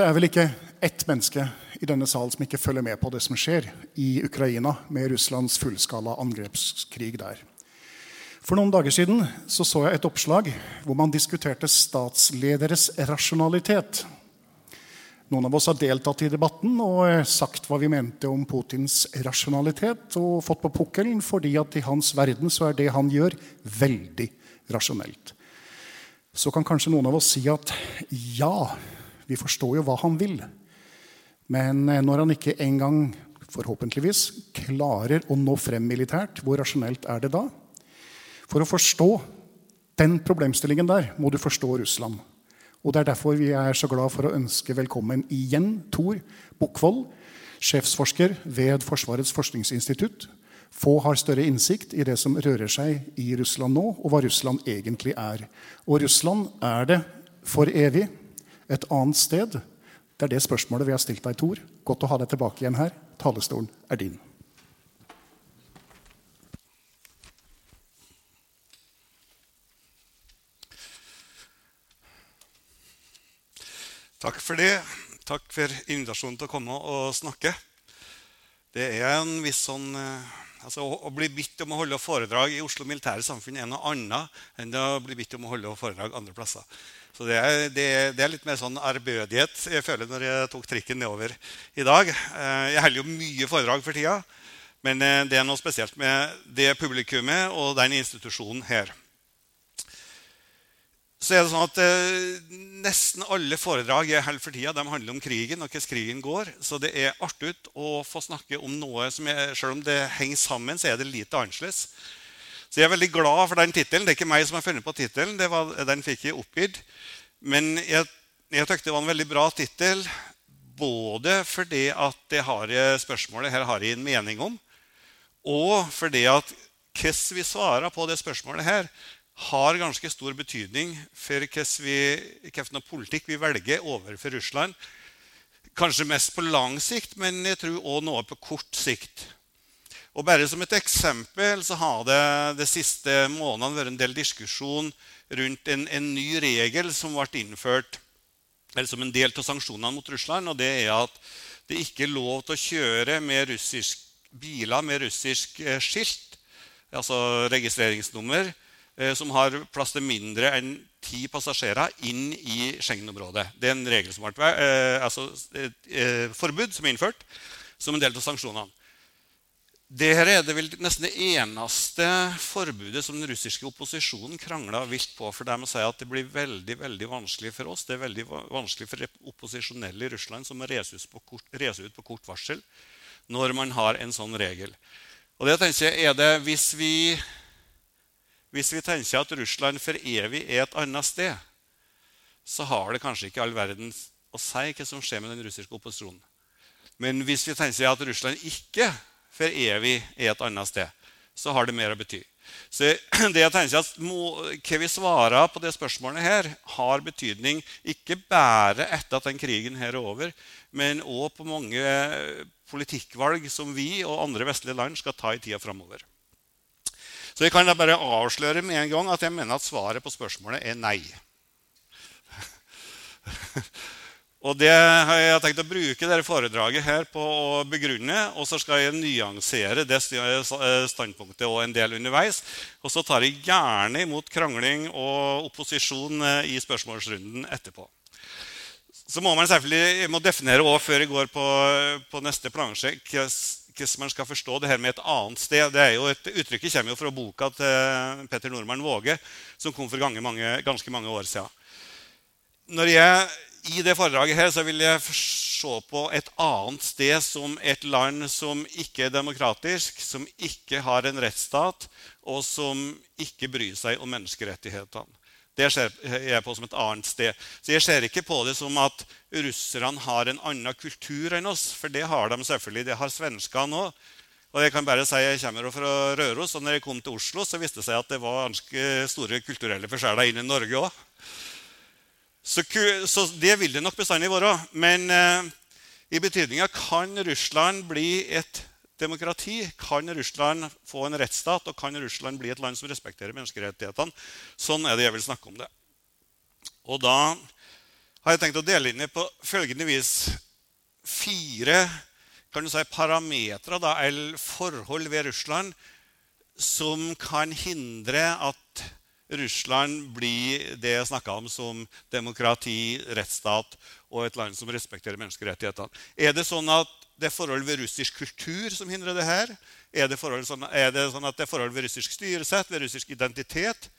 Det er vel ikke ett menneske i denne sal som ikke følger med på det som skjer i Ukraina med Russlands fullskala angrepskrig der. For noen dager siden så, så jeg et oppslag hvor man diskuterte statslederes rasjonalitet. Noen av oss har deltatt i debatten og sagt hva vi mente om Putins rasjonalitet, og fått på pukkelen fordi at i hans verden så er det han gjør, veldig rasjonelt. Så kan kanskje noen av oss si at ja, vi forstår jo hva han vil. Men når han ikke engang, forhåpentligvis, klarer å nå frem militært, hvor rasjonelt er det da? For å forstå den problemstillingen der må du forstå Russland. Og Det er derfor vi er så glad for å ønske velkommen igjen Tor Bukkvold, sjefsforsker ved Forsvarets forskningsinstitutt. Få har større innsikt i det som rører seg i Russland nå, og hva Russland egentlig er. Og Russland er det for evig et annet sted? Det er det spørsmålet vi har stilt deg, Tor. Godt å ha deg tilbake igjen her. Talerstolen er din. Takk for det. Takk for invitasjonen til å komme og snakke. Det er en viss sånn eh, altså Å bli bedt om å holde foredrag i Oslo Militære Samfunn er noe annet enn å bli bedt om å holde foredrag andre plasser. Så det er, det, det er, litt mer sånn ærbødighet jeg føler når jeg tok trikken nedover i dag. Eh, jeg holder jo mye foredrag for tida, men eh, det er noe spesielt med det publikummet og den institusjonen her. Så er det sånn at eh, Nesten alle foredrag jeg holder for tida, de handler om krigen og hvordan krigen går. Så det er artig å få snakke om noe som jeg, selv om det henger sammen, så er det lite annerledes. Så jeg er veldig glad for den tittelen. Det er ikke meg som har funnet på tittelen. Den fikk jeg oppgitt. Men jeg, jeg det var en veldig bra tittel. Både fordi at det har spørsmålet her har jeg en mening om, og fordi at hvordan vi svarer på det spørsmålet her, har ganske stor betydning for hvilken politikk vi velger overfor Russland. Kanskje mest på lang sikt, men jeg tror òg noe på kort sikt. Og bare Som et eksempel så har det de siste månedene vært en del diskusjon rundt en, en, ny regel som ble innført som en del av sanksjonene mot Russland. og Det er at det ikke er lov til å kjøre med biler med russisk eh, skilt, altså registreringsnummer, som har plass til mindre enn ti passasjerer inn i Schengen-området. Det er en regel som ble, eh, altså, et forbud som er innført som en del av sanksjonene. Dette er det vel nesten det eneste forbudet som den russiske opposisjonen krangla vilt på. For de sier at det blir veldig veldig vanskelig for oss. Det er veldig vanskelig for opposisjonelle i Russland som må reise ut på kort, ut på kort varsel når man har en sånn regel. Og det tenker jeg, er det hvis vi, hvis vi tenker at Russland for evig er et annet sted, så har det kanskje ikke all verden å si hva som skjer med den russiske opposisjonen. Men hvis vi tenker at Russland ikke for evig er et annet sted, så har det mer å bety. Så det jeg tenker at Hva vi svarer på det spørsmålet, her, har betydning ikke bare etter at den krigen her er over, men òg på mange politikkvalg som vi og andre vestlige land skal ta i tida framover. Så jeg kan da bare avsløre med en gang at jeg mener at svaret på spørsmålet er nei. Og det har jeg tenkt å bruke dette foredraget her på å begrunne. Og så skal jeg nyansere det standpunktet og en del underveis. Og så tar jeg gjerne imot krangling og opposisjon eh, i spørsmålsrunden etterpå. Så må man selvfølgelig må definere også før jeg går på, på neste plansje, hvordan man skal forstå det her med et annet sted. Det er jo et Uttrykket kommer jo fra boka til Petter Nordmann Våge, som kom for mange, ganske mange år siden. Når jeg i det foredraget her så vil jeg se på et annet sted som et land som ikke er demokratisk, som ikke har en rettsstat, og som ikke bryr seg om menneskerettighetene. Det ser jeg på som et annet sted. Så Jeg ser ikke på det som at russerne har en annen kultur enn oss. For det har de selvfølgelig. Det har svenskene òg. Og jeg kan bare si jeg kommer fra Røros, og når jeg kom til Oslo, så viste det seg at det var ganske store kulturelle forskjeller inn i Norge òg. Så, så, det vil det nok bestandig være. Men eh, i betydninga kan Russland bli et demokrati? Kan Russland få en rettsstat? Og kan Russland bli et land som respekterer menneskerettighetene? Sånn er det jeg vil snakke om det. Og da har jeg tenkt å dele inn i på følgende vis fire kan du si, parametere eller forhold ved Russland som kan hindre at Russland blir det jeg snakka om som demokrati, rettsstat og et land som respekterer menneskerettighetene. Er det sånn at det er forhold ved russisk kultur som hindrer det her? Er det, sånn, er det sånn at det er forhold ved russisk styresett, ved russisk identitet?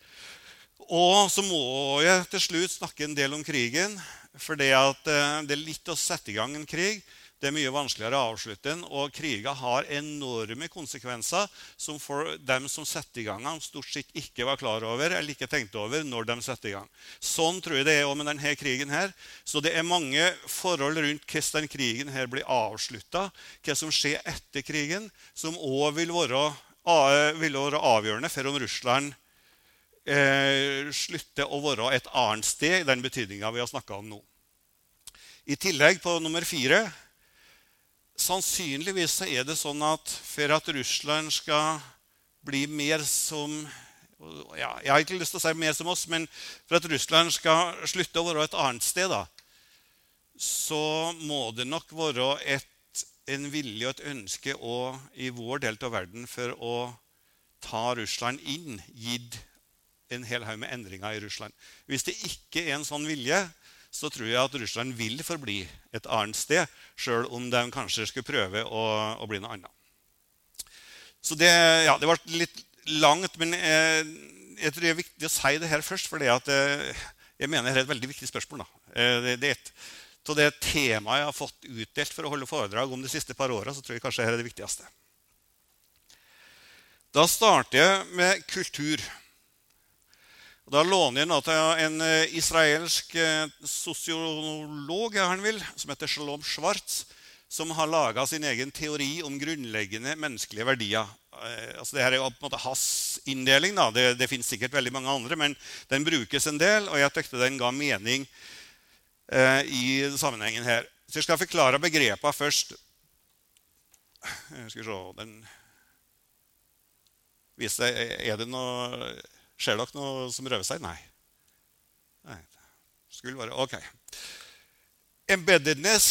Og så må jeg til slutt snakke en del om krigen. For det, at, det er litt å sette i gang en krig. Det er mye vanskeligere å avslutte den. Og kriger har enorme konsekvenser som for dem som setter i gang den, stort sett ikke var klar over eller ikke tenkte over når de setter i gang. Sånn tror jeg det er òg med denne krigen. her. Så det er mange forhold rundt hvordan denne krigen her blir avslutta, hva som skjer etter krigen, som òg vil, vil, være avgjørende for om Russland eh, slutter å være et annet sted i den betydninga vi har snakka om nå. I tillegg, på nummer fire, Sannsynligvis er det sånn at for at Russland skal bli mer som ja, Jeg har ikke lyst til å si mer som oss, men for at Russland skal slutte å være et annet sted, da, så må det nok være et, en vilje og et ønske også, i vår del av verden for å ta Russland inn, gitt en hel haug med endringer i Russland. Hvis det ikke er en sånn vilje, så tror jeg at Russland vil forbli et annet sted, sjøl om de kanskje skulle prøve å, å bli noe annet. Så det, ja, det ble litt langt, men jeg, jeg, tror det er viktig å si det her først. For eh, jeg mener det er et veldig viktig spørsmål. Eh, det, det er et, av det temaet jeg har fått utdelt for å holde foredrag om de siste par åra, tror jeg kanskje dette er det viktigste. Da starter jeg med kultur. Da låner jeg nå til en eh, israelsk eh, sosiolog som heter Shalom Schwartz, som har laga sin egen teori om grunnleggende menneskelige verdier. Eh, altså det her er jo på en måte hans inndeling. Det, det fins sikkert veldig mange andre, men den brukes en del, og jeg tykte den ga mening eh, i sammenhengen her. Så jeg skal forklare begrepene først. Skal vi se den viser, Er det noe Ser dere noe som røver seg? Nei. Nei. Skulle bare OK. Embeddedness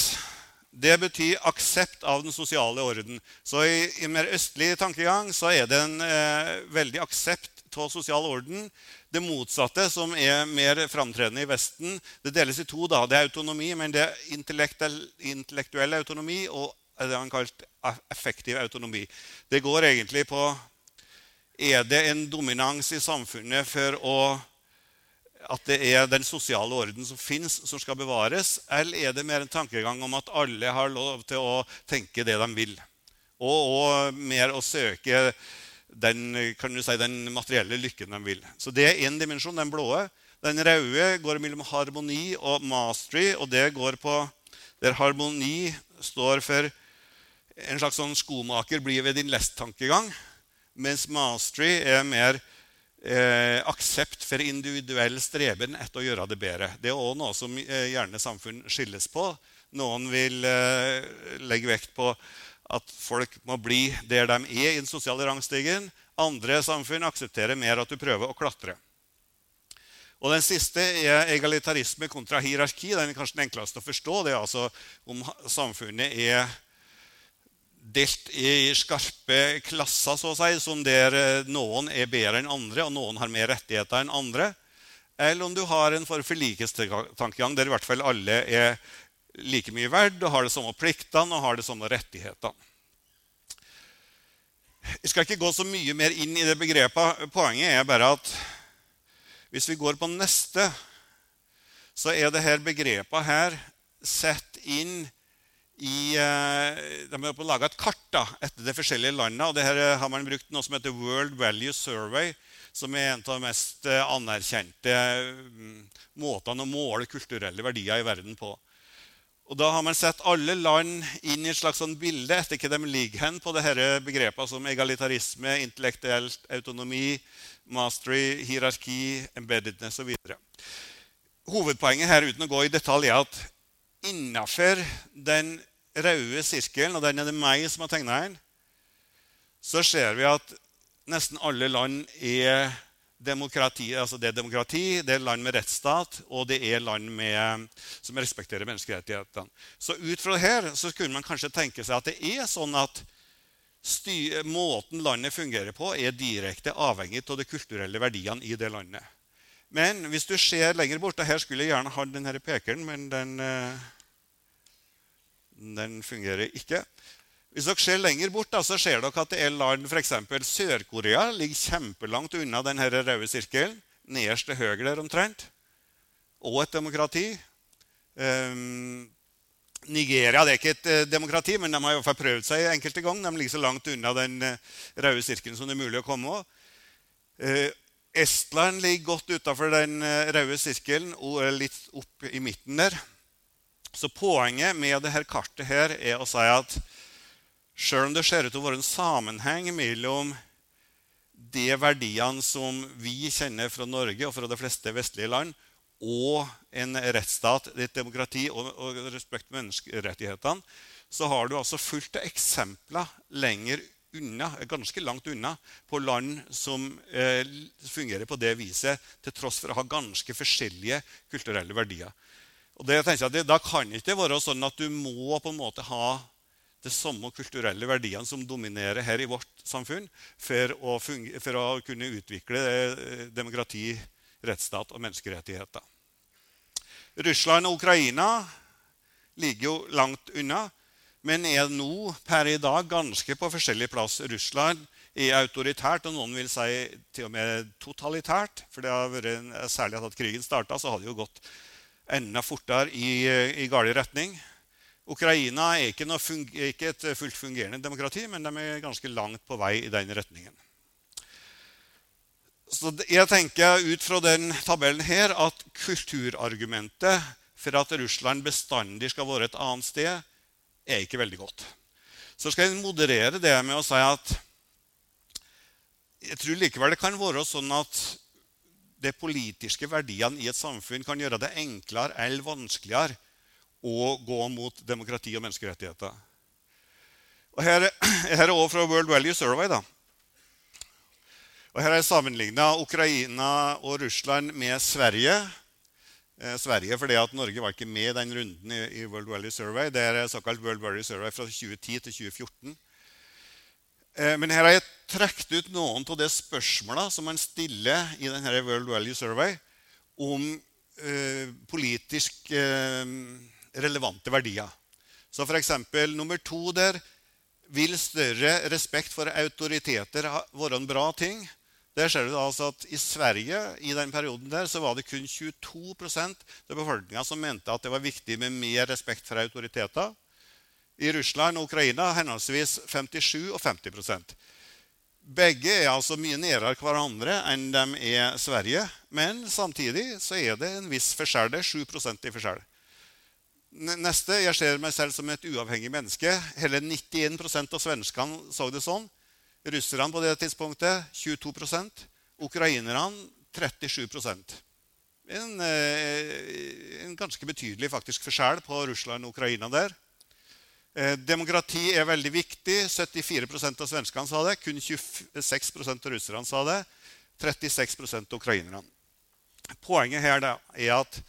det betyr aksept av den sosiale orden. Så I, i mer østlig tankegang så er det en eh, veldig aksept av sosial orden. Det motsatte, som er mer framtredende i Vesten, det deles i to. da. Det er autonomi, men det er intellektuell autonomi og det han kalt effektiv autonomi. Det går egentlig på er det en dominans i samfunnet for å, at det er den sosiale orden som fins, som skal bevares? Eller er det mer en tankegang om at alle har lov til å tenke det de vil? Og, og mer å søke den, si, den materielle lykken de vil. Så det er én dimensjon, den blå. Den røde går mellom harmoni og mastery, og det går på der harmoni står for en slags sånn skomaker blir ved din lest-tankegang Mens mastery er mer eh, aksept for individuell streben etter å gjøre det bedre. Det er òg noe som eh, gjerne samfunn skilles på. Noen vil eh, legge vekt på at folk må bli der de er i den sosiale rangstigen. Andre samfunn aksepterer mer at du prøver å klatre. Og Den siste er egalitarisme kontra hierarki. Den er kanskje den enkleste å forstå. Det er altså om samfunnet er delt i skarpe klasser, så å si, som der eh, noen er bedre enn andre, og noen har mer rettigheter enn andre. Eller om du har en form for likhetstankegang der i hvert fall alle er like mye verdt og har de samme pliktene og har de samme rettighetene. Jeg skal ikke gå så mye mer inn i det begrepet. Poenget er bare at hvis vi går på neste, så er dette begrepet her sett inn eh, de har lage et kart da, etter de forskjellige landene. og det her eh, har man brukt noe som heter World Value Survey, som er en av de mest eh, anerkjente mm, måtene å måle kulturelle verdier i verden på. Og Da har man sett alle land inn i et slags sånn bilde etter hva de ligger hen på disse begrepene som egalitarisme, intellektuell autonomi, mastery, hierarki, embeddedness osv. Hovedpoenget her uten å gå i detalj er at innafor den røde sirkelen, og den er det meg som har tegna den, så ser vi at nesten alle land er demokrati. Altså det er demokrati, det er land med rettsstat, og det er land med, som respekterer menneskerettighetene. Så ut fra her så kunne man kanskje tenke seg at det er sånn at styr, måten landet fungerer på, er direkte avhengig av de kulturelle verdiene i det landet. Men hvis du ser lenger bort og Her skulle jeg gjerne hatt denne pekeren, men den eh, den fungerer ikke. Hvis dere ser lenger bort, da, så ser dere at det er land f.eks. Sør-Korea ligger kjempelangt unna denne røde sirkelen. Nederst til høyre der omtrent. Og et demokrati. Um, Nigeria det er ikke et uh, demokrati, men de har i hvert fall prøvd seg enkelte ganger. De ligger så langt unna den uh, røde sirkelen som det er mulig å komme. Uh, Estland ligger godt utafor den røde sirkelen og litt opp i midten der. Så poenget med dette kartet her er å si at selv om det ser ut til å være en sammenheng mellom de verdiene som vi kjenner fra Norge og fra de fleste vestlige land, og en rettsstat, et demokrati og, og respekt for menneskerettighetene, så har du altså fulgt eksempler lenger unna, ganske langt unna på land som eh, fungerer på det viset, til tross for å ha ganske forskjellige kulturelle verdier. Og det jeg, Da kan ikke være sånn at du må på en måte ha de samme kulturelle verdiene som dominerer her i vårt samfunn, for å, for å kunne utvikle eh, demokrati, rettsstat og menneskerettigheter. Russland og Ukraina ligger jo langt unna, men er nå per i dag ganske på forskjellig plass. Russland er autoritært, og noen vil si til og med totalitært. For det har vært, særlig at krigen starta, så har det jo gått enda fortere i, i gal retning. Ukraina er ikke, er ikke, et fullt fungerende demokrati, men de er ganske langt på vei i den retningen. Så jeg tenker ut fra den tabellen her at kulturargumentet for at Russland bestandig skal være et annet sted, er ikke veldig godt. Så skal jeg moderere det med å si at jeg tror likevel det kan være sånn at de politiske verdiene i et samfunn kan gjøre det enklere eller vanskeligere å gå mot demokrati og menneskerettigheter. Og her, her er også fra World Value Survey. da. Og Her er sammenligna Ukraina og Russland med Sverige. Eh, Sverige fordi at Norge var ikke med i den runden i, i World Value Survey. Det er såkalt World Value Survey fra 2010 til 2014. Eh, men her har jeg trukket ut noen av de spørsmåla som man stiller i denne World Value Survey om eh, politisk eh, relevante verdier. Så f.eks. nummer to der vil større respekt for autoriteter være en bra ting? Der ser du altså at I Sverige i den perioden der, så var det kun 22% av befolkninga som mente at det var viktig med mer respekt for autoriteter i Russland og Ukraina henholdsvis 57 og 50 Begge er altså mye nærmere hverandre enn de er Sverige. Men samtidig så er det en viss forskjell. Det er 7% i forskjell. Neste jeg ser meg selv som et uavhengig menneske. Hele 91% av svenskene så det sånn. Russerne på det tidspunktet 22% Ukrainerne 37 en, eh, en ganske betydelig faktisk forskjell på Russland og Ukraina der. Eh, demokrati er veldig viktig. 74 av svenskene sa det. Kun 26 av russerne sa det. 36 av ukrainerne. Poenget her er at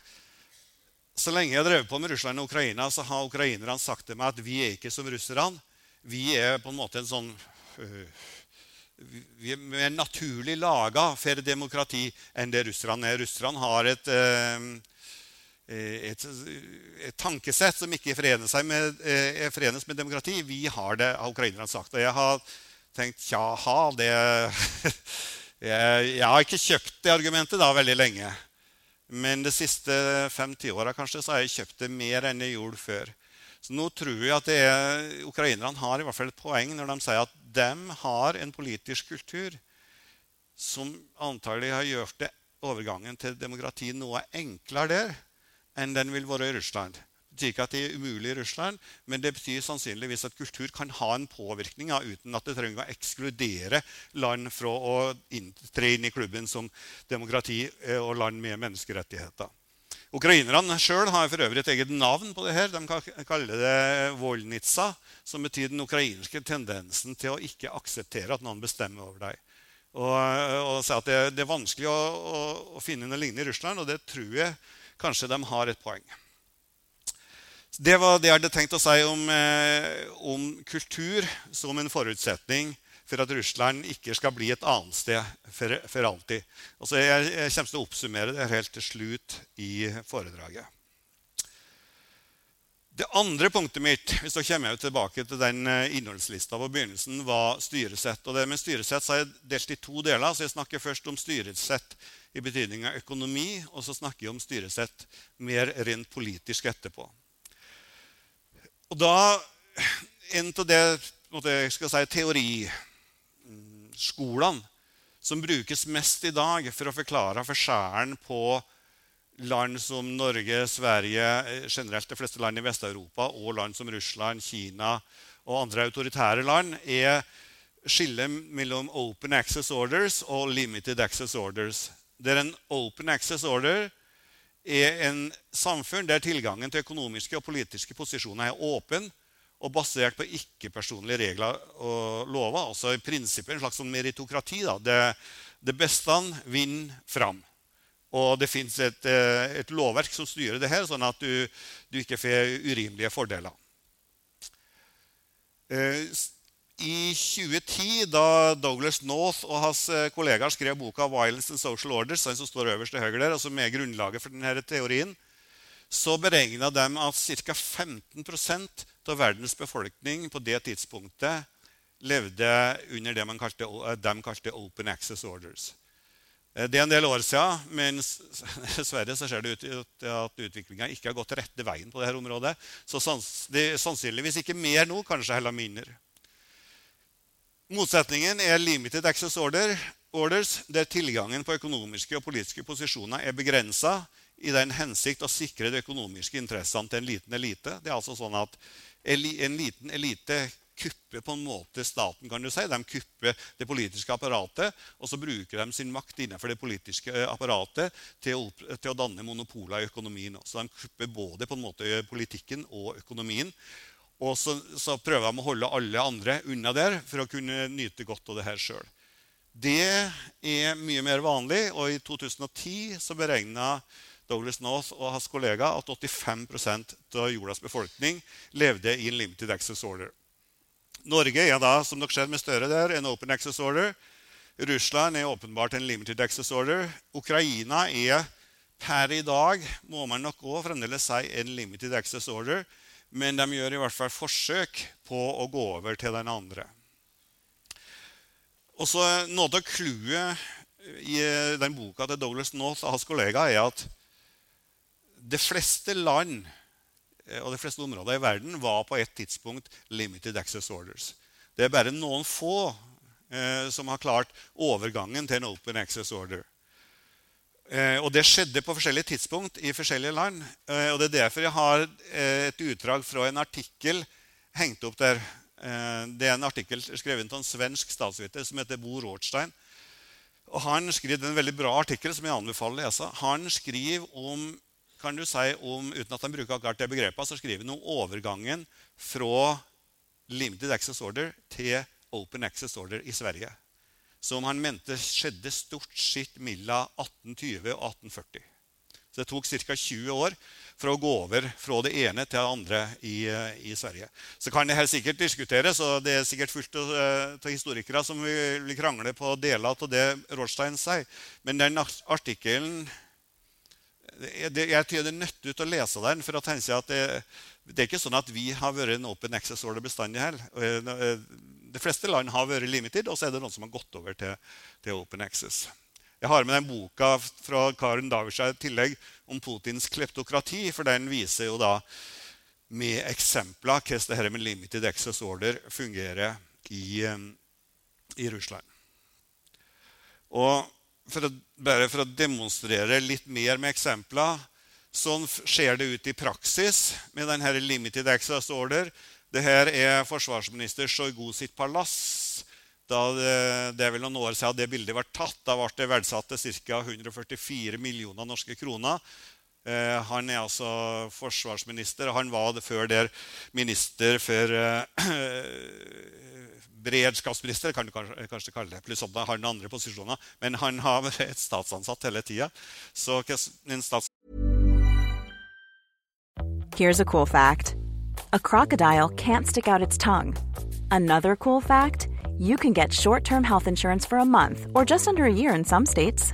så lenge jeg har drevet på med Russland og Ukraina, så har ukrainerne sagt til meg at vi er ikke som russerne. Vi er på en måte en sånn øh, vi er mer naturlig laga for demokrati enn det russerne er. Russerne har et, øh, et, et, tankesett som ikke forenes med, øh, forenes med demokrati. Vi har det, har ukrainerne sagt. Og jeg har tenkt tjaha, det jeg, jeg har ikke kjøpt det argumentet da veldig lenge. Men de siste fem-ti åra har jeg kjøpt det mer enn jeg gjorde før. Så nå tror jeg at er, Ukrainerne har i hvert fall et poeng når de sier at de har en politisk kultur som antagelig har gjort det overgangen til demokrati noe enklere der enn den vil være i Russland Det betyr ikke at det er umulig i Russland, men det betyr sannsynligvis at kultur kan ha en påvirkning uten at det trenger å ekskludere land fra å tre inn i klubben som demokrati eh, og land med menneskerettigheter. Ukrainerne sjøl har for øvrig et eget navn på det her. De kaller det Volnitsa, som betyr den ukrainske tendensen til å ikke akseptere at noen bestemmer over deg. Og, og at det, det, er vanskelig å, å, å finne noe lignende i Russland, og det tror jeg kanskje de har et poeng. Det var det jeg hadde tenkt å si om, eh, om, kultur som en forutsetning for at Russland ikke skal bli et annet sted for, for alltid. Altså jeg, jeg, kommer til å oppsummere det helt til slutt i foredraget. Det andre punktet mitt hvis da kommer jeg tilbake til den eh, innholdslista på begynnelsen, var styresett. Og det med styresett så er jeg delt i to deler. så Jeg snakker først om styresett i betydning av økonomi, og så snakker vi om styresett mer rent politisk etterpå. Og da En av det jeg skal si, teoriskolene som brukes mest i dag for å forklare forskjellen på land som Norge, Sverige, generelt de fleste land i Vest-Europa og land som Russland, Kina og andre autoritære land, er skillet mellom open access orders og limited access orders. Der en open access order er en samfunn der tilgangen til økonomiske og politiske posisjoner er åpen og basert på ikke-personlige regler og lover. Altså i prinsippet en slags meritokrati. meritokrati. Det, det beste vinner fram. Og det fins et, eh, et, lovverk som styrer det her, sånn at du, du ikke får urimelige fordeler. Eh, i 2010, da Douglas North og hans eh, kollegaer skrev boka 'Violence and Social Orders', den som står øverst til høyre der, altså er grunnlaget for denne teorien, så beregna de at ca. 15 av verdens befolkning på det tidspunktet levde under det man kalte, eh, de kalte 'open access orders'. Eh, det er en del år siden, men dessverre så ser det ut til at utviklinga ikke har gått rette veien på dette området. Så sannsynligvis ikke mer nå, kanskje heller mindre. Motsetningen er limited access order, orders, der tilgangen på økonomiske og politiske posisjoner er begrensa i den hensikt å sikre de økonomiske interessene til en liten elite. Det er altså sånn at En liten elite kupper på en måte staten. kan du si. De kupper det politiske apparatet, og så bruker de sin makt innenfor det politiske apparatet til å, til å danne monopoler i økonomien. Så de kupper både på en måte politikken og økonomien. Og så, så, prøver de å holde alle andre unna der for å kunne nyte godt av det her sjøl. Det er mye mer vanlig, og i 2010 så beregna Douglas North og hans kollega at 85% av jordas befolkning levde i en limited access order. Norge er da, som dere ser med større der, en open access order. Russland er åpenbart en limited access order. Ukraina er per i dag må man nok også fremdeles si en limited access order. Men de gjør i hvert fall forsøk på å gå over til den andre. Og så Noe av clouet i den boka til Douglas North og hans kollega er at de fleste land eh, og de fleste områder i verden var på et tidspunkt limited access orders. Det er bare noen få eh, som har klart overgangen til en open access order. Eh, og Det skjedde på forskjellige tidspunkt i forskjellige land. Eh, og Det er derfor jeg har eh, et utdrag fra en artikkel hengt opp der det er en artikkel skrevet av en svensk statsviter som heter Bo Rothstein. Og Han skriver en veldig bra artikkel som jeg anbefaler å lese. Han skriver om, kan du si, om, uten at han bruker akkurat det begrepet, så skriver han om overgangen fra limited access order til open access order i Sverige. Som han mente skjedde stort sett mellom 1820 og 1840. Så det tok ca. 20 år for å gå over fra det ene til det andre i, i Sverige. Så kan det her sikkert diskuteres, og det er sikkert fullt av, eh, historikere som vil, krangle på deler av det Rolstein sier. Men den artikkelen jeg tror det er nødt til å lese den. for å tenke at det, det, er ikke sånn at vi har vært en open access order bestandig her. Eh, de fleste land har vært limited, og så er det noen som har gått over til, til open access. Jeg har med den boka fra Karen Davisha i tillegg om Putins kleptokrati. For den viser jo da med eksempler hvordan det her med limited access order fungerer i, eh, i Russland. Og for å, bare for å demonstrere litt mer med eksempler Sånn ser det ut i praksis med denne limited access order. Dette er forsvarsminister Sjojgu sitt palass da det, det, er vel noen år siden det bildet ble tatt. Da ble det verdsatt til ca. 144 millioner norske kroner. Eh, han er altså forsvarsminister, han var før der minister for eh, beredskapsminister, kan du kanskje, kalle det. Pluss at han har andre posisjoner. Men han har vært et statsansatt hele tida. Så en stats Here's a cool fact. A crocodile can't stick out its tongue. Another cool fact you can get short term health insurance for a month or just under a year in some states.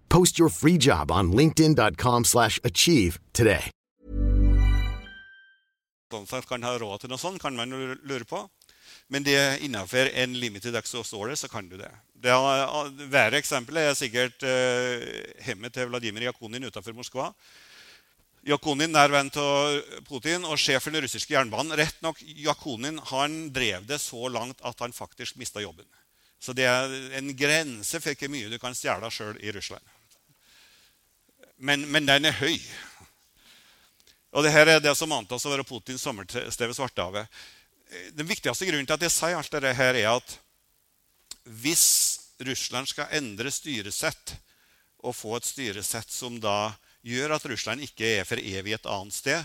Post your free job on linkedin.com slash achieve today. Sånn kan ha råd til noe sånt, kan man lure på. Men det innenfor en limited access order så kan du det. Det Verre eksempelet er sikkert uh, hjemmet til Vladimir Jakonin utenfor Moskva. Jakonin er venn av Putin og sjef for den russiske jernbanen. Rett nok, Jakonin han drev det så langt at han faktisk mista jobben. Så det er en grense for hvor mye du kan stjele sjøl i Russland men, men, den er høy. Og det her er det som antas å være Putins sommersted ved Svartehavet. Den viktigste grunnen til at jeg sier alt dette, her er at hvis Russland skal endre styresett og få et styresett som da gjør at Russland ikke er for evig et annet sted,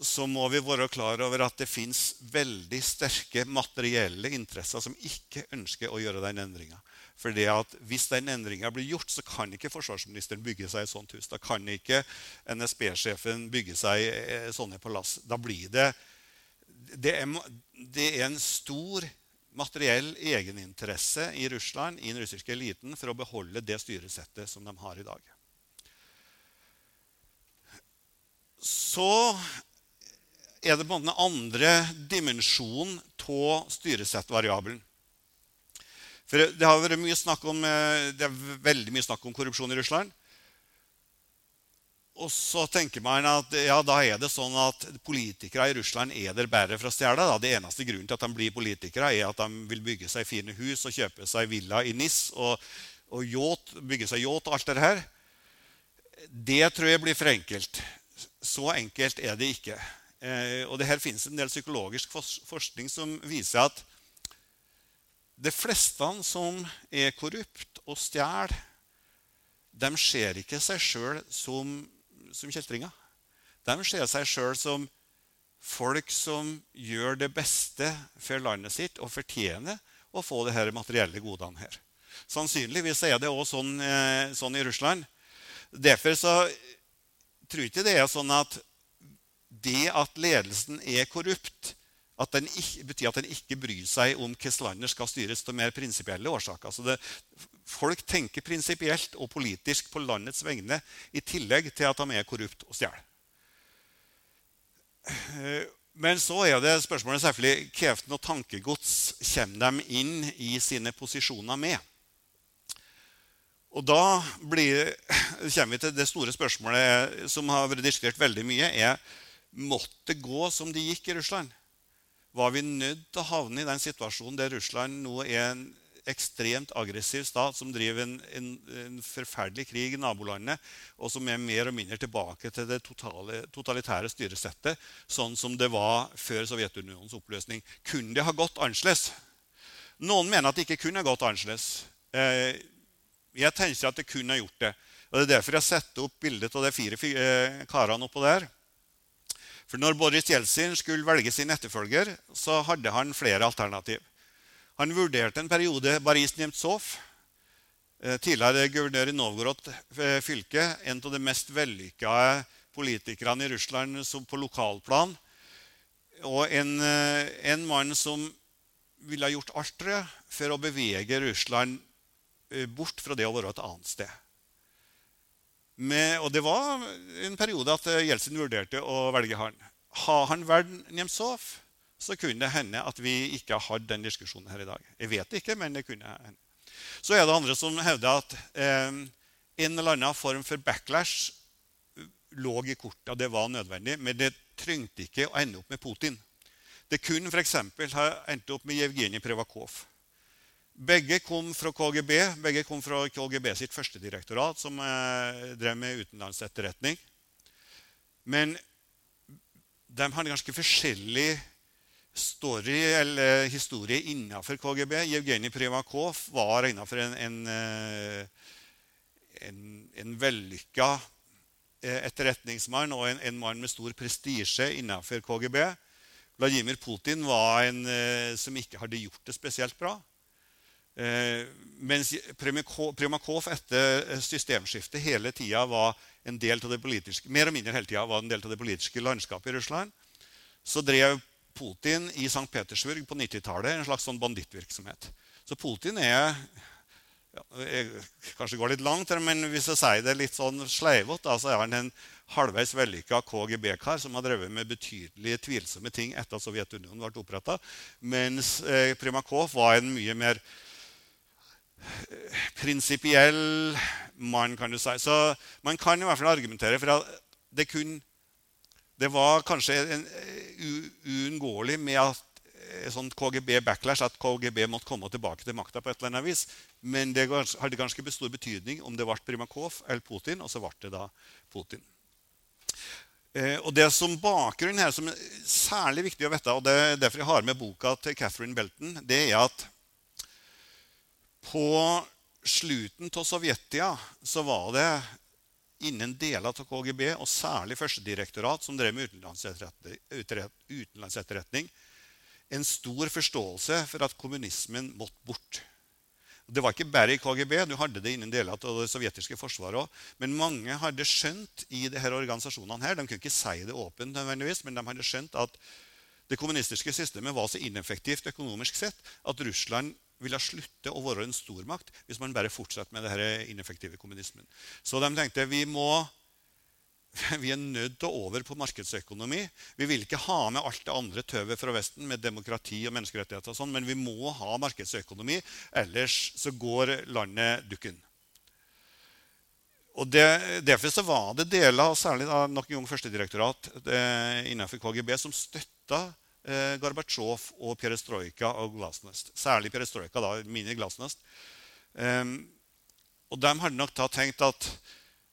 så må vi være klar over at det fins veldig sterke materielle interesser som ikke ønsker å gjøre den endringa. For Hvis den endringa blir gjort, så kan ikke forsvarsministeren bygge seg et sånt hus. Da kan ikke NSB-sjefen bygge seg eh, sånne på lass. Da blir det det er, det er en stor materiell egeninteresse i Russland, i den russiske eliten, for å beholde det styresettet som de har i dag. Så er det på en måte den andre dimensjonen av styresettvariabelen. For det har vært mye snakk om, eh, det er veldig mye snakk om korrupsjon i Russland. Og så tenker man at ja, da er det sånn at politikere i Russland er der bare for å stjele. Det eneste grunnen til at de blir politikere, er at de vil bygge seg fine hus og kjøpe seg villa i NIS og, og yacht, bygge seg yacht og alt det her. Det tror jeg blir for enkelt. Så enkelt er det ikke. Eh, og det her finnes en del psykologisk forskning som viser at de fleste som er korrupt og stjeler, de ser ikke seg sjøl som, som kjeltringer. De ser seg sjøl som folk som gjør det beste for landet sitt og fortjener å få de her materielle godene her. Sannsynligvis er det også sånn, eh, sånn, i Russland. Derfor så tror jeg ikke det er sånn at det at ledelsen er korrupt, At den ikke, betyr at den ikke bryr seg om hvordan landet skal styres til mer prinsipielle årsaker. Så det, folk tenker prinsipielt og politisk på landets vegne i tillegg til at de er korrupt og stjeler. Eh, men så er det spørsmålet selvfølgelig hvilket noe tankegods kommer de inn i sine posisjoner med. Og da blir, kommer vi til det store spørsmålet som har vært diskutert veldig mye. er Måtte det gå som det gikk i Russland? Var vi nødt til å havne i den situasjonen der Russland nå er en ekstremt aggressiv stat som driver en, en, en, forferdelig krig i nabolandet, og som er mer og mindre tilbake til det totale, totalitære styresettet, sånn som det var før Sovjetunionens oppløsning. Kunne det ha gått annerledes? Noen mener at det ikke kunne ha gått annerledes. Eh, jeg tenker at det kunne ha gjort det. Og Det er derfor jeg setter opp bildet av de fire eh, karene oppå der. For når Boris Jeltsin skulle velge sin etterfølger, så hadde han flere alternativ. Han vurderte en periode Baris Nemtsov, eh, tidligere guvernør i Novgorod eh, fylke, en av de mest vellykka politikerne i Russland på lokalplan. Og en, eh, en mann som ville ha gjort alt for å bevege Russland bort fra det å være et annet sted. Med, og det var en periode at eh, Jeltsin vurderte å velge han. Har han valgt Nemtsov, så kunne det hende at vi ikke har hatt den diskusjonen her i dag. Jeg vet ikke, men det kunne hende. Så er det andre som hevder at eh, en eller annen form for backlash lå i korta. Det var nødvendig, men det trengte ikke å ende opp med Putin. Det kunne f.eks. ha endt opp med Jevgenij Prevakov. Begge kom fra KGB. Begge kom fra KGB sitt førstedirektorat, som eh, drev med utenlandsetterretning. Men de har ganske forskjellig story eller historie innenfor KGB. Jevgenij Primakov var innenfor en, en, eh, en, en vellykka eh, etterretningsmann og en, en mann med stor prestisje innenfor KGB. Vladimir Putin var en eh, som ikke hadde gjort det spesielt bra. Eh, mens Primakov etter systemskiftet hele tida var en del av det politiske, mer og mindre hele tiden, var en del av det politiske landskapet i Russland, så drev Putin i St. Petersburg på 90-tallet en slags sånn bandittvirksomhet. Så Putin er ja, jeg kanskje går litt langt, men hvis jeg sier det litt sånn sleivete, så er han en halvveis vellykka KGB-kar som har drevet med betydelige tvilsomme ting etter at Sovjetunionen ble oppretta. Mens eh, Primakov var en mye mer prinsipiell mann, kan du si. Så man kan i hvert fall argumentere for at det kun Det var kanskje en uunngåelig med at sånn KGB-backlash, at KGB måtte komme tilbake til makta på et eller annet vis. Men det hadde ganske stor betydning om det ble Primakov eller Putin, og så ble det da Putin. Eh, og det som bakgrunn her, som er særlig viktig å vite, og det er derfor jeg har med boka til Catherine Belton, det er at på slutten av Sovjetia så var det innen deler av KGB, og særlig førstedirektorat, som drev med utenlandsetterretning, en stor forståelse for at kommunismen måtte bort. Det var ikke bare i KGB, du hadde det innen deler av det sovjetiske forsvaret òg. Men mange hadde skjønt i disse organisasjonene her, De kunne ikke si det åpent, nødvendigvis, men de hadde skjønt at det kommunistiske systemet var så ineffektivt økonomisk sett at Russland ville slutte å være en stormakt hvis man bare fortsatte med denne ineffektive kommunismen. Så de tenkte vi må vi er nødt til å over på markedsøkonomi. Vi vil ikke ha med alt det andre tøvet fra Vesten med demokrati og menneskerettigheter, og sånn, men vi må ha markedsøkonomi, ellers så går landet dukken. Og det, Derfor så var det deler, særlig da, nok en gang førstedirektorat eh, innenfor KGB, som støtta eh, Gorbatsjov og perestrojka og glasnost. Særlig perestrojka, da, mindre glasnost. Um, og de hadde nok da tenkt at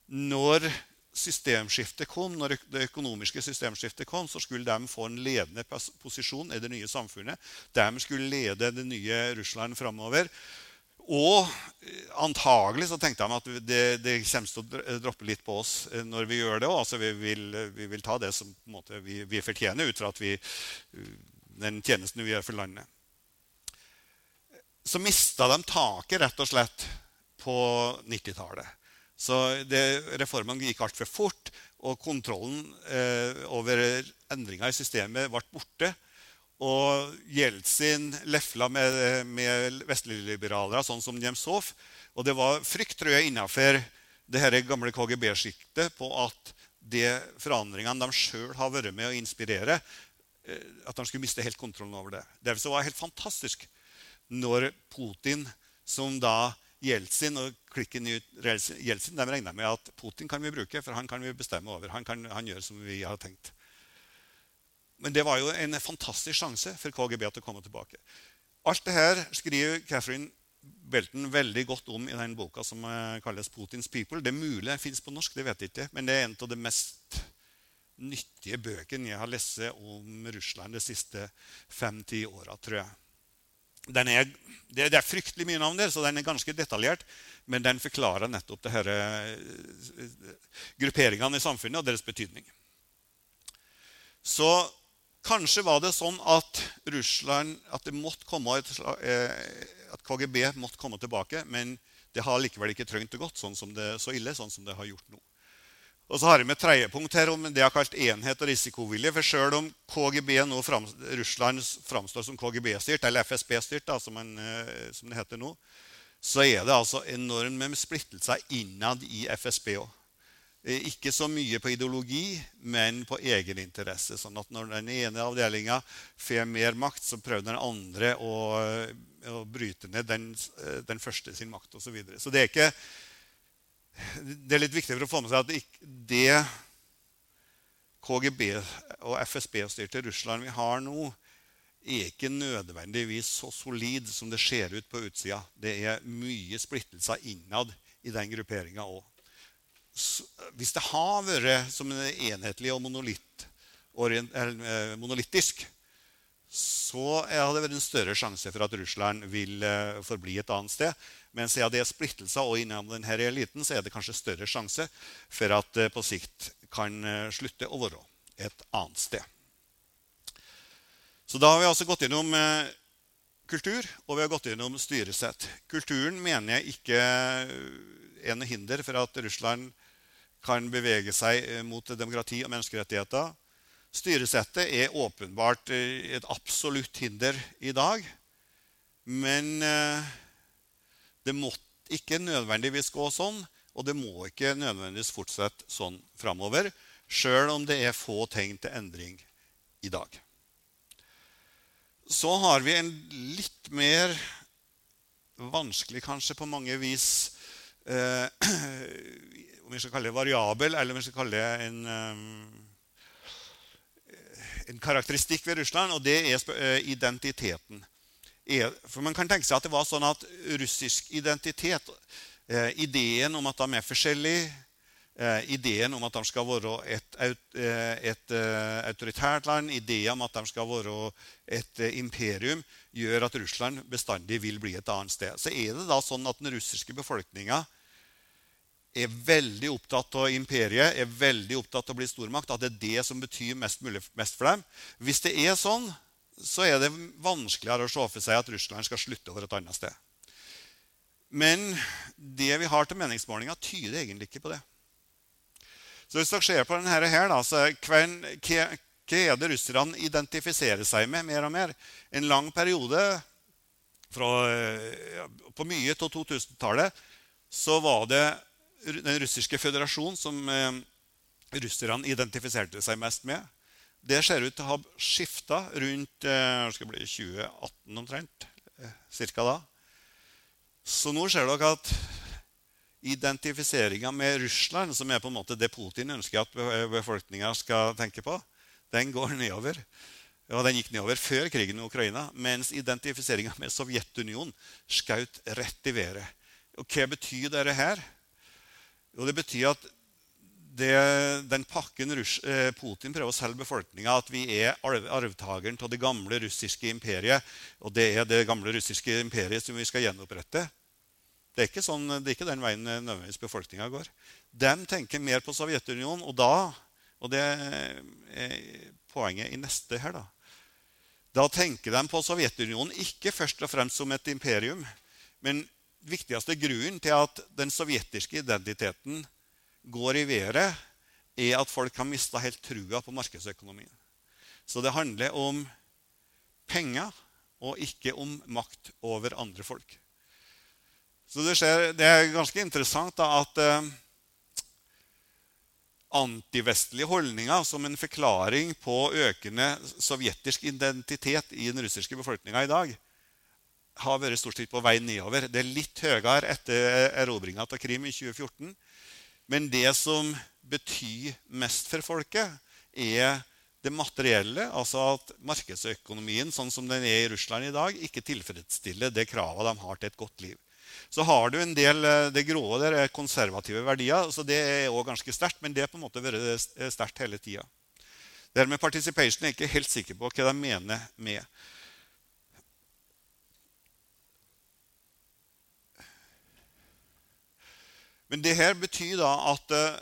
når systemskiftet kom, når det økonomiske systemskiftet kom, så skulle de få en ledende posisjon i det nye samfunnet. De skulle lede det nye Russland framover. Og eh, antagelig så tenkte han at det, det, kommer til å droppe litt på oss eh, når vi gjør det. Altså vi, vi, vil ta det som måte, vi, vi, fortjener ut fra vi, den tjenesten vi gjør for landet. Så mista de taket rett og slett på 90-tallet. Så reformene gikk altfor fort, og kontrollen eh, over endringer i systemet ble borte. Og Jeltsin lefla med, med vestlige sånn som Nemtsov. Og det var frykt tror jeg, innenfor det her gamle KGB-sjiktet på at de forandringene de sjøl har vært med å inspirere, eh, at de skulle miste helt kontrollen over det. Derfor var det helt fantastisk når Putin, som da Jeltsin og klikken Jeltsin de regna med at Putin kan vi bruke, for han kan vi bestemme over. Han kan han gjøre som vi har tenkt. Men det var jo en fantastisk sjanse for KGB til å komme tilbake. Alt det her skriver Catherine Belton veldig godt om i den boka som eh, kalles 'Putins People'. Det er mulig den fins på norsk, det vet jeg ikke, men det er en av de mest nyttige bøkene jeg har lest om Russland de siste fem-ti åra, tror jeg. Er, det, er fryktelig mye navn der, så den er ganske detaljert. Men den forklarer nettopp det eh, grupperingene i samfunnet og deres betydning. Så kanskje var det sånn at Russland, at, et, eh, at KGB måtte komme tilbake. Men det har likevel ikke trengt å gått sånn det, så ille sånn som det har gjort nå. Og så har vi et tredje punkt her om det jeg har kalt enhet og risikovilje. For selv om KGB nå frem, Russland framstår som KGB-styrt, eller FSB-styrt, som, eh, som, det heter nå, så er det altså enormt med splittelser innad i FSB òg. Eh, ikke så mye på ideologi, men på egeninteresse. Sånn at når den ene avdelinga får mer makt, så prøver den andre å, å bryte ned den, eh, den, første sin makt osv. Så, videre. så det er ikke det er litt viktig for å få med seg at det KGB og FSB-styrte Russland vi har nå, er ikke nødvendigvis så solid som det ser ut på utsida. Det er mye splittelser innad i den grupperinga òg. Hvis det har vært som en enhetlig og eh, monolittisk, så hadde det vært en større sjanse for at Russland vil eh, forbli et annet sted. Men siden det er splittelser og innom denne eliten, så er det kanskje større sjanse for at det på sikt kan eh, slutte å være et annet sted. Så da har vi altså gått gjennom eh, kultur, og vi har gått gjennom styresett. Kulturen mener jeg ikke er noe hinder for at Russland kan bevege seg eh, mot demokrati og menneskerettigheter. Styresettet er åpenbart et absolutt hinder i dag. Men det måtte ikke nødvendigvis gå sånn, og det må ikke nødvendigvis fortsette sånn framover, sjøl om det er få tegn til endring i dag. Så har vi en litt mer vanskelig, kanskje på mange vis eh, Om vi skal kalle det variabel, eller om vi skal kalle det en, eh, en karakteristikk ved Russland, og det er eh, identiteten. For Man kan tenke seg at det var sånn at russisk identitet, eh, ideen om at de er forskjellige, eh, ideen om at de skal være et, eh, et, autoritært land, ideen om at de skal være et imperium, gjør at Russland bestandig vil bli et annet sted. Så er det da sånn at den russiske befolkninga er veldig opptatt av imperiet, er veldig opptatt av å bli stormakt, at det er det som betyr mest, mulig, mest for dem. Hvis det er sånn, så er det vanskeligere å se for seg at Russland skal slutte over et annet sted. Men det vi har til meningsmålinger, tyder egentlig ikke på det. Så hvis dere ser på denne her, da, så er det russerne identifiserer seg med mer og mer? En lang periode fra, på mye av 2000-tallet så var det den russiske føderasjonen som eh, russerne identifiserte seg mest med det ser ut til å ha skifta rundt eh, skal bli 2018 omtrent. Eh, cirka da. Så nå ser dere at identifiseringa med Russland, som er på en måte det Putin ønsker at befolkninga skal tenke på, den går nedover. Og Den gikk nedover før krigen i Ukraina, mens identifiseringa med Sovjetunionen skjøt rett i været. Og Hva betyr dette her? Jo, det betyr at det, den pakken Rus, eh, Putin prøver å selge befolkninga, at vi er arv, arvtakeren av det gamle russiske imperiet, og det er det gamle russiske imperiet som vi skal gjenopprette. Det er sånn, det er ikke den veien nødvendigvis befolkninga går. De tenker mer på Sovjetunionen, og da Og det er poenget i neste her, da. Da tenker de på Sovjetunionen ikke først og fremst som et imperium, men viktigste grunnen til at den sovjetiske identiteten går i været, er at folk har mista helt trua på markedsøkonomien. Så det handler om penger og ikke om makt over andre folk. Så det, skjer, det er ganske interessant da, at eh, antivestlige holdninger som en forklaring på økende sovjetisk identitet i den russiske befolkninga i dag, har vært stort sett på vei nedover. Det er litt høyere etter erobringa av Krim i 2014. Men det som betyr mest for folket, er det materielle. Altså at markedsøkonomien sånn som den er i Russland i dag, ikke tilfredsstiller det kravet de har til et godt liv. Så har du en del eh, det grå der er konservative verdier. så Det er også ganske sterkt, men det har på en måte vært sterkt hele tida. Det med participation er jeg ikke helt sikker på hva de mener med. Men det her betyr da at eh,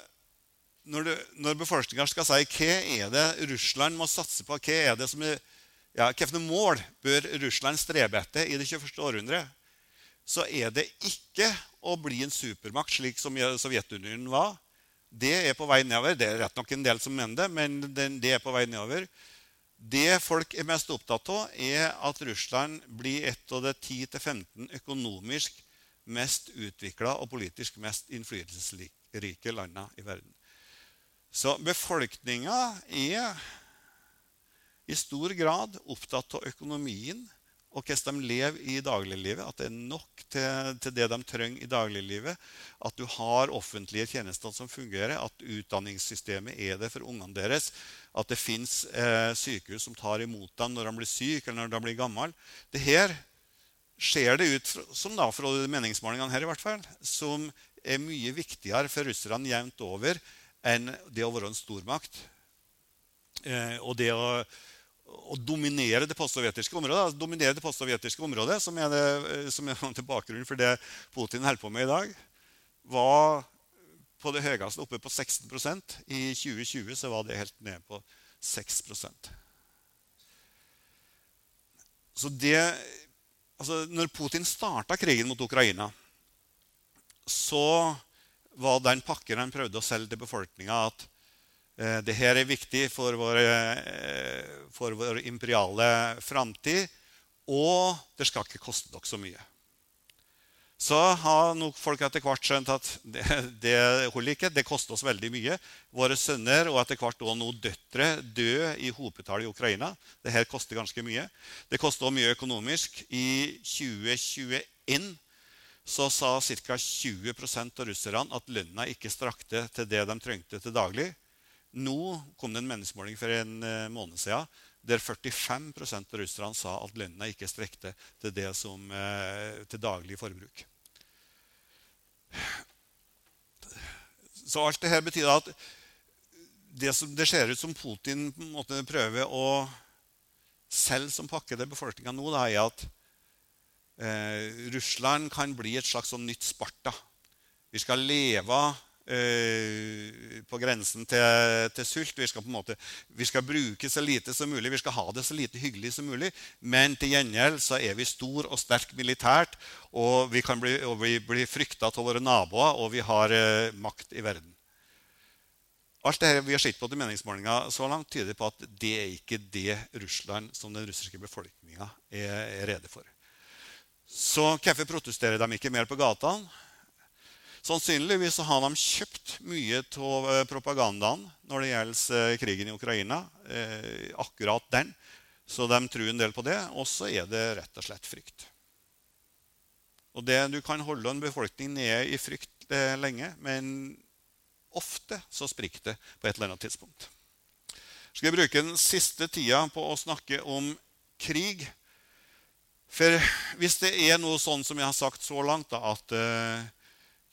når, det, når befolkninga skal si hva er det Russland må satse på, hva er det som er, ja, hvilke mål bør Russland strebe etter i det 21. århundret, så er det ikke å bli en supermakt slik som Sovjetunionen var. Det er på vei nedover. Det er rett nok en del som mener det, men det er på vei nedover. Det folk er mest opptatt av, er at Russland blir et av de 10-15 økonomisk mest utvikla og politisk mest innflytelsesrike landene i verden. Så befolkninga er i stor grad opptatt av økonomien og hvordan de lever i dagliglivet. At det er nok til, til, det de trenger i dagliglivet. At du har offentlige tjenester som fungerer. At utdanningssystemet er det for ungene deres. At det fins eh, sykehus som tar imot dem når de blir syke eller når de blir gamle. Det her ser det ut som da, fra meningsmålingene her i hvert fall, som er mye viktigere for russerne jevnt over enn det å være en stormakt. Eh, og det å å dominere det postsovjetiske området, altså dominere det postsovjetiske området, som er, det, eh, som er til bakgrunnen for det Putin holder på med i dag, var på det høyeste oppe på 16% I 2020 så var det helt ned på 6% Så det altså Når Putin starta krigen mot Ukraina, så var den pakken han prøvde å selge til befolkninga, at Eh, Dette er viktig for vår, eh, for vår imperiale framtid. Og det skal ikke koste dere så mye. Så har nok folk etter hvert skjønt at det, det holder ikke. Det koster oss veldig mye. Våre sønner og etter hvert også noen døtre dør i hopetall i Ukraina. Dette koster ganske mye. Det koster også mye økonomisk. I 2021 så sa ca. 20% av russerne at lønna ikke strakte til det de trengte til daglig. Nå kom det en meningsmåling for en eh, måned siden der 45% av russerne sa at lønna ikke strekte til, det som, eh, til daglig forbruk. Så alt dette betyr at det, som, det ser ut som Putin prøver å selge som pakke til befolkninga nå, da, er at eh, Russland kan bli et slags sånn nytt Sparta. Vi skal leve Eh, på grensen til, til, sult. Vi skal, på en måte, vi skal bruke så lite som mulig, vi skal ha det så lite hyggelig som mulig. Men til gjengjeld så er vi stor og sterk militært, og vi, kan bli, og frykta av våre naboer, og vi har eh, makt i verden. Alt det vi har sett på til meningsmålinga så langt, tyder på at det er ikke det Russland som den russiske befolkninga er, er rede for. Så hvorfor protesterer de ikke mer på gatene? Sannsynligvis har de kjøpt mye av eh, propagandaen når det gjelder eh, krigen i Ukraina. Eh, akkurat den. Så de tror en del på det. Og så er det rett og slett frykt. Og det, Du kan holde en befolkning nede i frykt lenge, men ofte så spriker det på et eller annet tidspunkt. Skal jeg bruke den siste tida på å snakke om krig? For hvis det er noe sånn som jeg har sagt så langt, da, at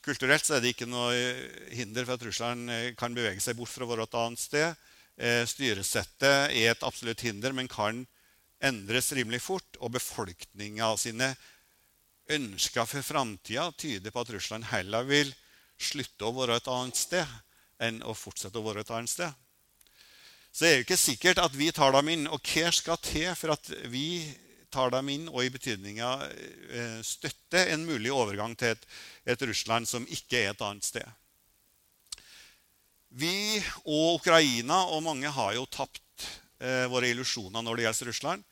Kulturelt så er det ikke noe hinder for at Russland eh, kan bevege seg bort fra å være et annet sted. Eh, styresettet er et absolutt hinder, men kan endres rimelig fort. Og befolkninga sine ønsker for framtida tyder på at Russland heller vil slutte å være et annet sted enn å fortsette å være et annet sted. Så det er jo ikke sikkert at vi tar dem inn. Og hva skal til for at vi tar dem inn og i betydninga eh, støtte en mulig overgang til et, et, Russland som ikke er et annet sted. Vi og Ukraina og mange har jo tapt eh, våre illusjoner når det gjelder Russland.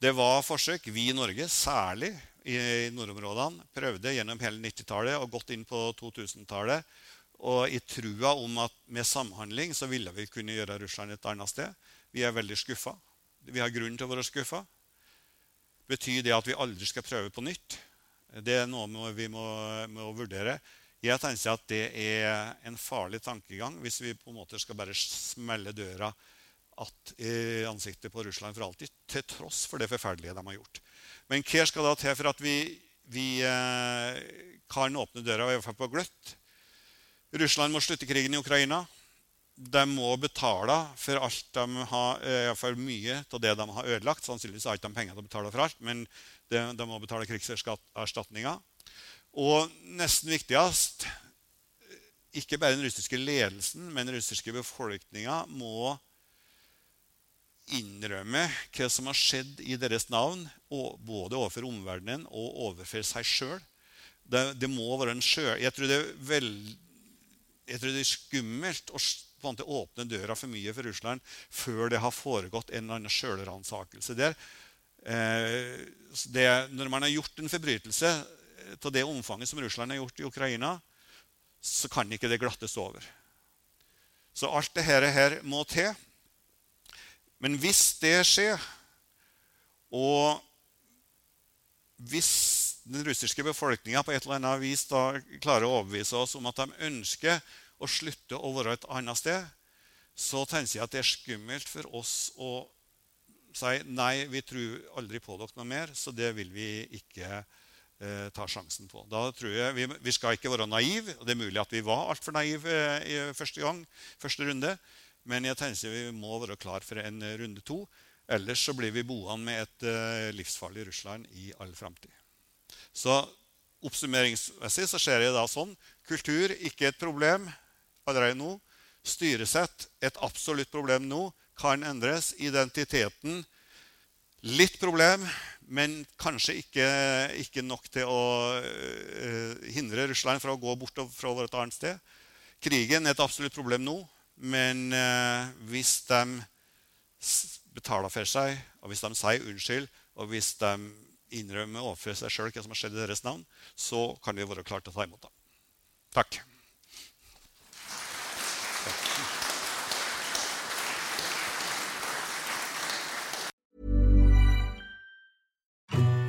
Det var forsøk. Vi i Norge, særlig i nordområdene, prøvde gjennom hele 90-tallet og gått inn på 2000-tallet. Og i trua om at med samhandling så ville vi kunne gjøre Russland et annet sted. Vi er veldig skuffa. Vi har grunn til å være skuffa. Betyr det at vi aldri skal prøve på nytt? Det er noe vi må, må vurdere. Jeg tenker at det er en farlig tankegang hvis vi på en måte skal bare smelle døra at i ansiktet på Russland for alltid, til tross for det forferdelige de har gjort. Men hva skal da til for at vi, vi eh, kan åpne døra, i hvert fall på gløtt? Russland må slutte krigen i Ukraina. De må betale for alt de har, eh, for mye av det de har ødelagt. Sannsynligvis har de ikke penger til å betale for alt, men de, de må betale krigserstatninger. Og nesten viktigst ikke bare den russiske ledelsen, men den russiske befolkninga må innrømme hva som har skjedd i deres navn, både overfor omverdenen og overfor seg sjøl. Det, det, må være en sjø... Jeg tror det er, vel, jeg tror det er skummelt å på en måte åpne døra for mye for Russland før det har foregått en eller annen sjølransakelse der. Eh, det, når man har gjort en forbrytelse av det omfanget som Russland har gjort i Ukraina, så kan ikke det glattes over. Så alt dette her må til. Men hvis det skjer, og hvis den russiske befolkninga på et eller annet vis da klarer å overbevise oss om at de ønsker å slutte å være et annet sted, så tenker jeg at det er skummelt for oss å si nei, vi tror aldri på dere noe mer, så det vil vi ikke eh, ta sjansen på. Da tror jeg, vi, vi skal ikke være naive. og Det er mulig at vi var altfor naive eh, i første gang, første runde. Men jeg tenker vi må være klar for en runde to. Ellers så blir vi boende med et eh, livsfarlig Russland i all framtid. Så oppsummeringsmessig så ser jeg da sånn. Kultur ikke et problem allerede nå. Styresett et absolutt problem nå. Kan endres. Identiteten litt problem, men kanskje ikke, ikke nok til å uh, hindre Russland fra å gå bort fra et annet sted. Krigen er et absolutt problem nå. Men uh, hvis de betaler for seg, og hvis de sier unnskyld, og hvis de innrømmer overfor seg sjøl hva som har skjedd i deres navn, så kan vi være klare til å ta imot dem. Takk.